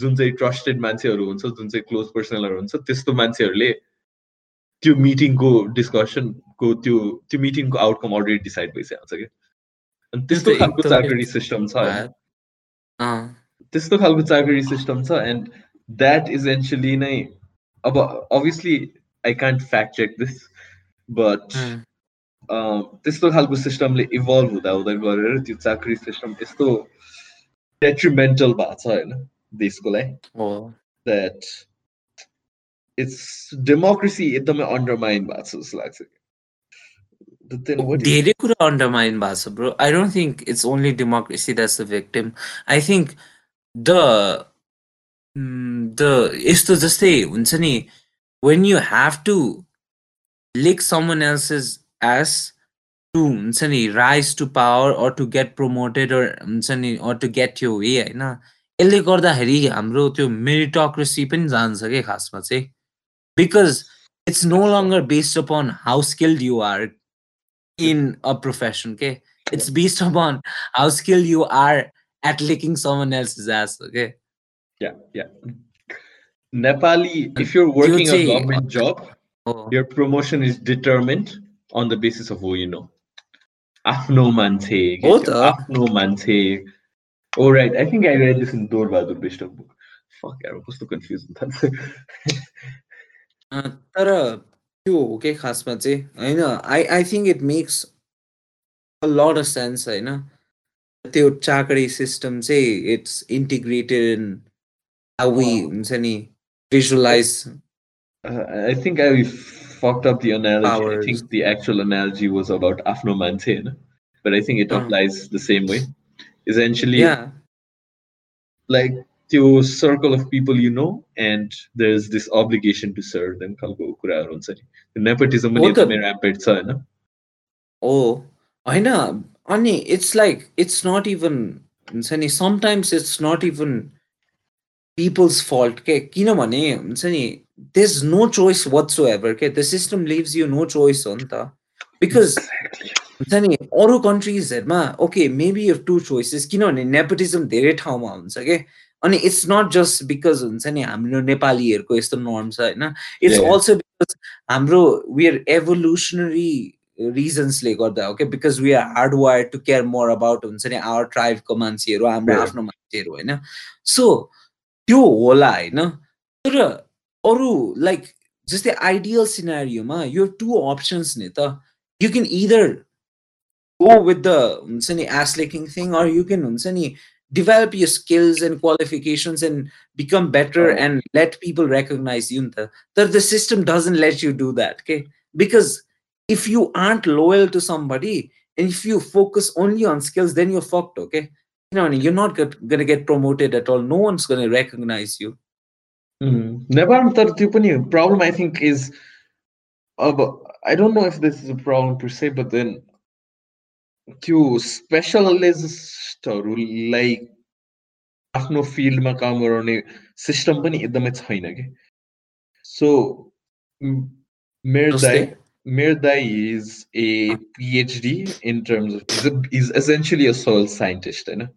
जुन चाहिँ ट्रस्टेड मान्छेहरू हुन्छ जुन चाहिँ क्लोज पर्सनलहरू हुन्छ त्यस्तो मान्छेहरूले त्यो मिटिङको डिस्कसनको त्यो त्यो मिटिङको आउटकम अलरेडी डिसाइड भइसकेको हुन्छ क्या अनि त्यस्तो खालको चाकरी सिस्टम छ त्यस्तो खालको चाकरी सिस्टम छ एन्ड द्याट इजेन्सियली नै अब obviously I can't fact check this but त्यस्तो खालको सिस्टमले इभल्भ हुँदा हुँदा गरेर त्यो चाकरी सिस्टम यस्तो डेट्रिमेन्टल भएको छ होइन देशको लागि द्याट इट्स डेमोक्रेसी एकदमै अन्डरमाइन भएको छ जस्तो लाग्छ धेरै कुरा अन्डरमाइन भएको छ bro I don't think it's only democracy that's the victim I think the the यस्तो जस्तै हुन्छ नि when you have to lick someone else's ass to हुन्छ नि rise to power or to get promoted हुन्छ नि or to get your way होइन? यसले गर्दाखेरि हाम्रो त्यो मेरिटोक्रेसी पनि जान्छ कि खासमा चाहिँ? Because it's no longer based upon how skilled you are. In a profession okay? It's based upon how skilled you are at licking someone else's ass okay? Yeah yeah. Nepali if you're working a government uh, job oh. your promotion is determined on the basis of who you know. Afno mante afno mante oh right i think i read this in Dor Bahadur Bishop book. Fuck i was so confused तर त्यो हो कि खासमा चाहिँ होइन I I think it makes a lot of sense होइन त्यो चाकरी सिस्टम चाहिँ it's integrated in how we हुन्छ नि visualise I think I fucked up the analogy. I think the actual analogy was about Afno Mante, but I think it applies the same way. Essentially, yeah. like त्यो circle of people you know and there's this obligation to serve them. खालको कुराहरू हुन्छ नि nepotism पनि एकदमै ऱ्याम्पेड छ होइन ओ होइन अनि it's like it's not even हुन्छ नि sometimes it's not even people's fault के किनभने हुन्छ नि there's no choice what's ever के the system leaves you no choice हो नि त बिकज हुन्छ नि अरू कन्ट्रिजहरूमा okay maybe you two choices किनभने नेपोटिजम धेरै ठाउँमा हुन्छ कि अनि इट्स नट जस्ट बिकज हुन्छ नि हाम्रो नेपालीहरूको यस्तो नर्म छ होइन? इट्स अल्सो बिकज हाम्रो वी आर एभोल्युसनरी रिजन्सले गर्दा हो क्या because we are hard wire to care more about हुन्छ नि आवर ट्राइबको मान्छेहरू हाम्रो आफ्नो मान्छेहरू होइन? सो त्यो होला होइन? तर अरू लाइक जस्तै आइडियल सिनारीमा यो टु अप्सन्स नि त। You can either go with the हुन्छ नि ass licking thing or you can हुन्छ नि develop your skills and qualifications and become better oh. and let people recognize you that the system doesn't let you do that okay? Because if you aren't loyal to somebody and if you focus only on skills then you're fucked okay? You know you're not gonna get promoted at all. No one's gonna recognize you. Mm. Never the problem I think is uh, I don't know if this is a problem per se, but then त्यो स्पेसलिस्टहरूलाई आफ्नो फिल्डमा काम गराउने system पनि एकदमै छैन कि so मेरो दाई मेरो दाई is a PhD in terms of is essentially a social scientist होइन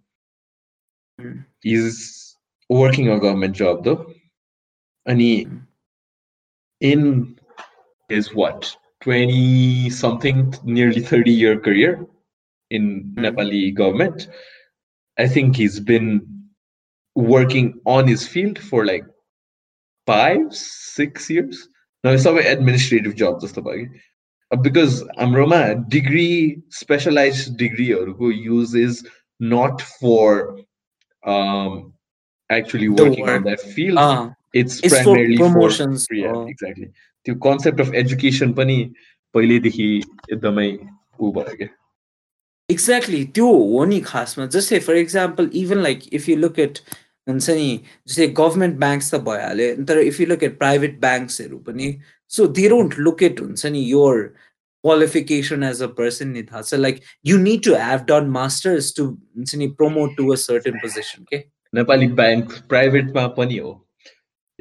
Mm. He's working a government job though. And he, Mm. in his what, 20 something, nearly 30 year career in Mm. Nepali government, I think he's been working on his field for like five, six years. Now it's an administrative job just about because हाम्रोमा degree specialized degree who uses not for um actually The working on work. that field Ah, it's it's for primarily for, promotions. yeah Oh. exactly त्यो concept of education पनि पहिल्यैदेखि एकदमै ऊ भयो क्या exactly त्यो हो नि खासमा. जस्तै for example even like if you look at हुन्छ नि जस्तै गभर्मेन्ट ब्याङ्क्स त भइहाल्यो तर if you look at private ब्याङ्क्सहरू पनि so they don't look at हुन्छ नि your qualification as a person नि थाहा छ. Like you need to have done masters to हुन्छ नि promote to a certain position के नेपाली ब्याङ्क प्राइभेटमा पनि हो।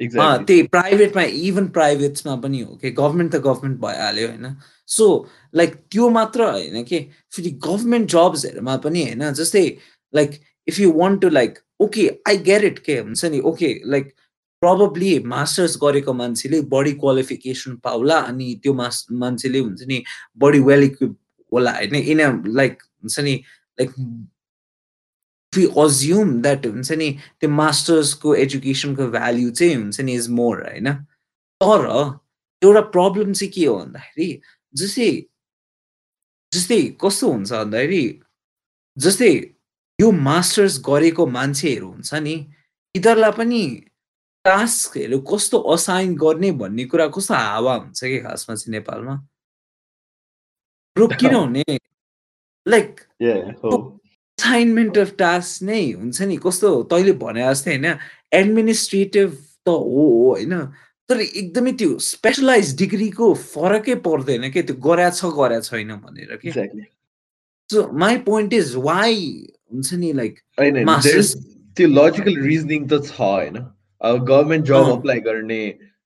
त्यही प्राइभेटमा इभन प्राइभेट्समा पनि हो कि गभर्मेन्ट त गभर्मेन्ट भइहाल्यो होइन? सो लाइक त्यो मात्र होइन कि? फेरि गभर्मेन्ट जब्सहरूमा पनि होइन जस्तै like if you want to like okay I get it के हुन्छ नि? ओके लाइक प्रब्ली मास्टर्स गरेको मान्छेले बढी क्वालिफिकेसन पाउला अनि त्यो मास मान्छेले हुन्छ नि बढी वेल इक्विप होला होइन? इन लाइक हुन्छ नि लाइक we assume that हुन्छ नि त्यो मास्टर्सको एजुकेसनको भ्याल्यु चाहिँ हुन्छ नि इज मोर होइन? तर एउटा प्रब्लम चाहिँ के हो भन्दाखेरि जस्तै जस्तै कस्तो हुन्छ भन्दाखेरि जस्तै यो मास्टर्स गरेको मान्छेहरू हुन्छ नि यिनीहरूलाई पनि टास्कहरू कस्तो असाइन गर्ने भन्ने कुरा कस्तो हावा हुन्छ कि खासमा चाहिँ नेपालमा? किनभने लाइक असाइनमेन्ट अफ टास्क नै हुन्छ नि। कस्तो तैँले भने जस्तै होइन एडमिनिस्ट्रेटिभ त हो होइन। तर एकदमै त्यो स्पेसलाइज डिग्रीको फरकै पर्दैन क्या त्यो गरा छ गरा छैन भनेर के। So my point is why हुन्छ नि लाइक त्यो लजिकल रिजनिङ त छ होइन। अब गभर्मेन्ट जब। अप्लाई गर्ने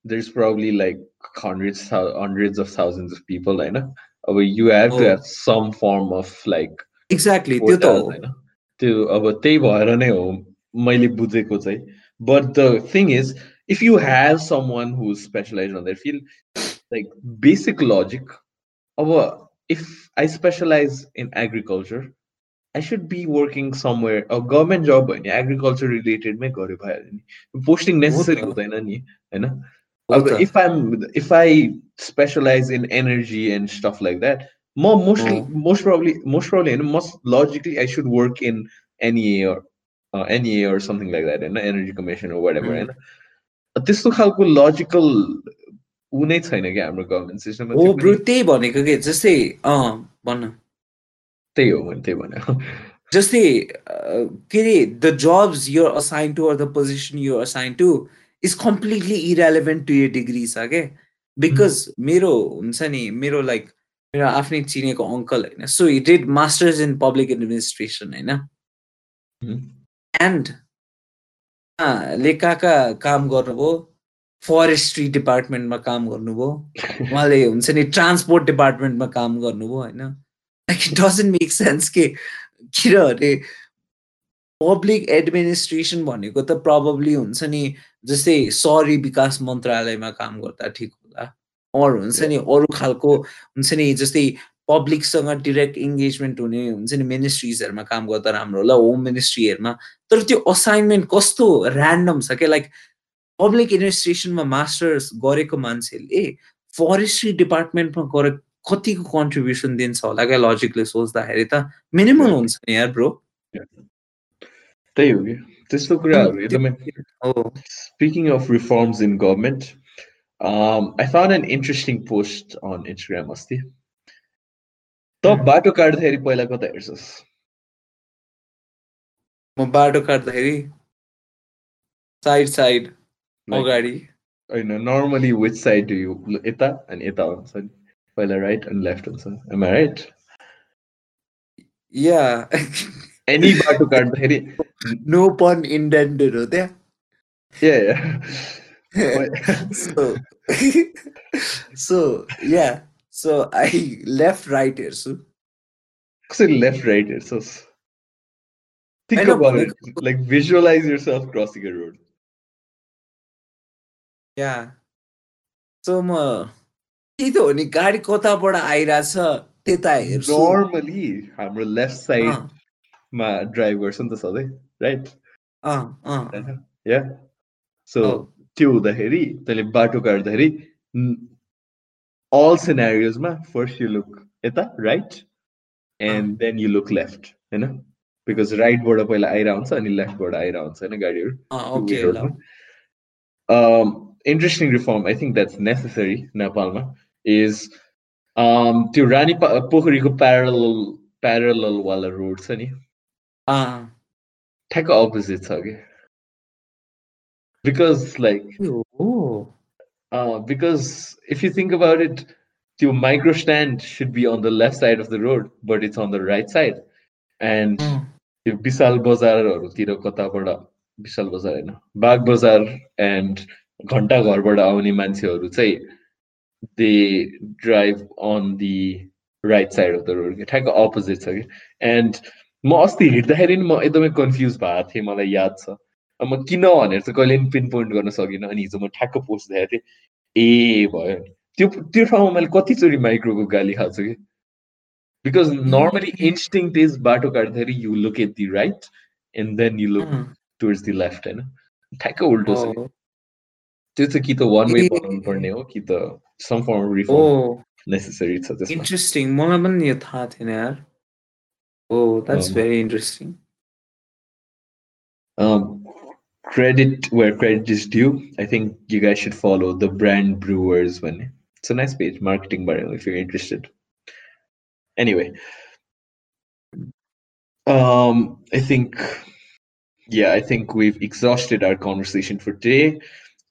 there is probably like hundreds hundreds of thousands of people होइन। अब you have to. Have some form of like exactly त्यो त हो होइन त्यो अब त्यही भएर नै हो मैले बुझेको चाहिँ but the thing is if you have someone who specialise on that field like basic logic अब if I specialise in agriculture I should be working somewhere अब गभर्मेन्ट जब भयो भने एग्रिकल्चर रिलेटेडमै गऱ्यो भइहाल्यो नि पोस्टिङ नेसेसरी त। हुँदैन नि होइन हो अब त। if I'm if I specialize in energy and stuff like म mostly most probably most probably होइन must logically I should work in NEA NEA something like that होइन एनर्जी कमिसन वाट एभर होइन त्यस्तो खालको लजिकल ऊ नै छैन क्या हाम्रो गभर्मेन्ट सिस्टम त्यही भनेको के जस्तै भन्न त्यही हो भने त्यही भने जस्तै के अरे the jobs you assign to or the position you assign to is completely irrelevant to your degree छ क्या बिकज मेरो हुन्छ नि मेरो लाइक like, मेरो आफ्नै चिनेको अङ्कल होइन। So he did masters in public administration होइन? एन्ड ले काका काम गर्नुभयो फरेस्ट्री डिपार्टमेन्टमा काम गर्नुभयो। उहाँले हुन्छ नि ट्रान्सपोर्ट डिपार्टमेन्टमा काम गर्नुभयो होइन? Like it doesn't make sense के किनभने पब्लिक एडमिनिस्ट्रेसन भनेको त प्रब्लली हुन्छ नि जस्तै सहरी विकास मन्त्रालयमा काम गर्दा ठिक अरू हुन्छ नि अरू खालको हुन्छ नि जस्तै पब्लिकसँग डिरेक्ट इङ्गेजमेन्ट हुने हुन्छ नि मिनिस्ट्रिजहरूमा काम गर्दा राम्रो होला होम मिनिस्ट्रीहरूमा तर त्यो असाइनमेन्ट कस्तो ऱ्यान्डम छ क्या? लाइक पब्लिक एडमिनिस्ट्रेसनमा मास्टर्स गरेको मान्छेले फरेस्ट्री डिपार्टमेन्टमा गरे कतिको कन्ट्रिब्युसन दिन्छ होला क्या? लजिकले सोच्दाखेरि त मिनिमल हुन्छ नि यार ब्रो त्यही हो कि। त्यस्तो कुराहरू एकदमै Speaking of reforms in government, um, I found an interesting post on Instagram अस्ति त Hmm. बाटो काट्दाखेरि पहिला कता हेर्छस् म बाटो काट्दाखेरि साइड साइड Like, अगाडि होइन normally which side do you यता अनि यता हुन्छ नि पहिला राइट अनि लेफ्ट हुन्छ am I right yeah any बाटो काट्दाखेरि नो पन इन्डेन्टेड हो त्यहाँ ए so so yeah so i left right हेर्छु कसरी लेफ्ट राइट हेर्छस् Think about it. Like visualize yourself crossing a road. Yeah so म त्यही त हो नि गाडी कताबाट आइरहेछ त्यता हेर्छु Normally, हाम्रो left side अँ, मा drive गर्छ नि त सधैँ, right? अँ। Yeah. So त्यो हुँदाखेरि तैँले बाटो काट्दाखेरि all scenarios मा first you look यता right and then you look left होइन because right बाट पहिला आइरहेको हुन्छ अनि left बाट आइरहेको हुन्छ होइन गाडीहरू अँ, two-way ओके road ल मा. Um, interesting reform, I think that's necessary Nepalमा is um, त्यो रानी पोखरीको parallel parallel वाला रोड छ नि ठ्याक्क अपोजिट छ कि बिकज लाइक त्यो हो Uh, because if you think about it, the micro stand should be on the left side of the road, but it's on the right side. And अँ, त्यो विशाल बजारहरूतिर कताबाट विशाल बजार होइन बाग बजार एन्ड घन्टा घरबाट आउने मान्छेहरू चाहिँ they drive on the right side of the road ठ्याक्क अपोजिट छ कि एन्ड म अस्ति हिँड्दाखेरि नि म एकदमै कन्फ्युज भएको थिएँ मलाई याद छ अब म किन भनेर चाहिँ कहिले पनि पिन पोइन्ट गर्न सकिनँ। अनि हिजो म ठ्याक्क पोस्ट देखाएको थिएँ। ए भयो। त्यो त्यो ठाउँमा मैले कतिचोटि माइक्रोको गाली खाएको छु कि? बिकज नर्मली इन्स्टिङ इज बाटो काट्दाखेरि you look at the right and then you look towards the left होइन? ठ्याक्क उल्टो छ। हो, त्यो चाहिँ कि त वान वे। बनाउनु पर्ने हो कि त सम फर्म रिफर्म नेसेसरी छ त्यसमा। इन्ट्रेस्टिङ मलाई पनि यो थाहा थिएन यार। ओ that's. Very interesting credit where credit is due. I think you guys should follow the brand brewers one. It's a nice page, marketing barrel, if you're interested. Anyway, um, I think, yeah, I think we've exhausted our conversation for today.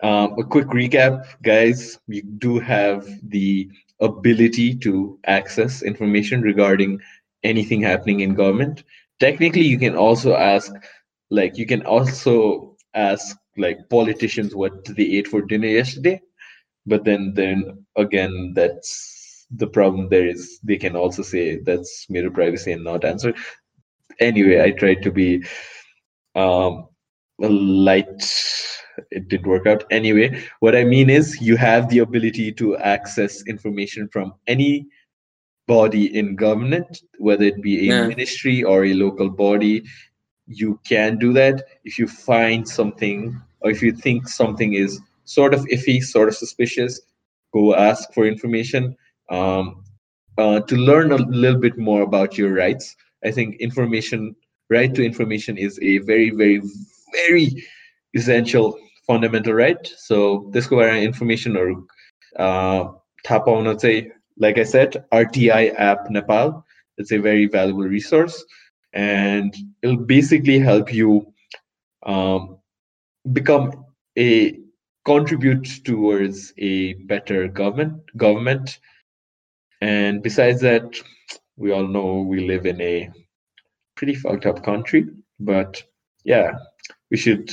Um, a quick recap, guys. You do have the ability to access information regarding anything happening in government. Technically, you can also ask like you can also ask like politicians what they ate for dinner yesterday. But then then again that's the problem there is they can also say that's mere privacy and not answer. Anyway i tried to be um light it didn't work out. Anyway what i mean is you have the ability to access information from any body in government whether it be a Yeah. ministry or a local body you can do that if you find something or if you think something is sort of iffy, sort of suspicious, go ask for information. Um, uh, to learn a little bit more about your rights, I think information, right to information, is a very, very, very essential fundamental right. So this around information or uh, tap on say, like I said, RTI app Nepal. It's a very valuable resource and it'll basically help you um, become a contribute towards a better government government. And besides that we all know we live in a pretty fucked up country but yeah we should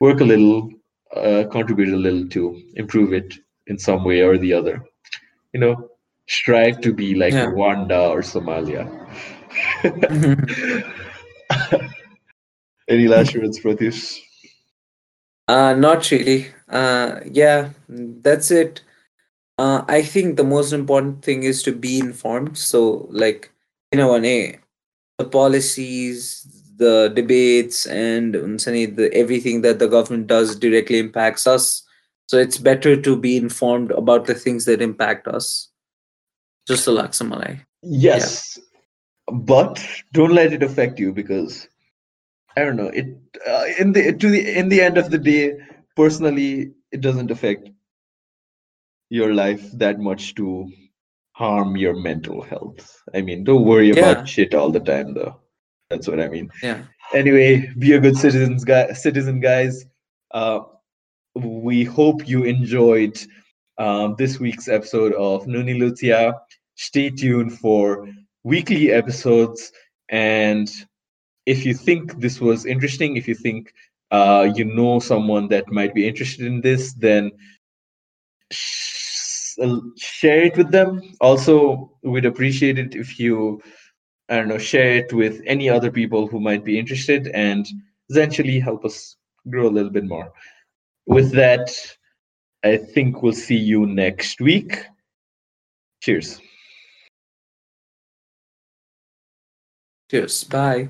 work a little uh, contribute a little to improve it in some way or the other. You know strive to be like Yeah. rwanda or somalia Any last words, Pratish? Uh, not really. Uh, yeah, that's it. Uh, I think the most important thing is to be informed. So, like, you know, the policies, the debates, and um, the, everything that the government does directly impacts us. So, it's better to be informed about the things that impact us. Just a laksamalai. Yes. Yeah but don't let it affect you because I don't know. It uh, in the to the in the end of the day, personally, it doesn't affect your life that much to harm your mental health. I mean, don't worry Yeah. about shit all the time, though. That's what I mean. Yeah. Anyway, be a good citizens, guy Citizen, guys. Uh, we hope you enjoyed um, this week's episode of Nuni Lutia. Stay tuned for weekly episodes. And if you think this was interesting, if you think uh, you know someone that might be interested in this, then sh- uh, share it with them. Also, we'd appreciate it if you I don't know, share it with any other people who might be interested and essentially help us grow a little bit more. With that, I think we'll see you next week. Cheers. Cheers. Bye.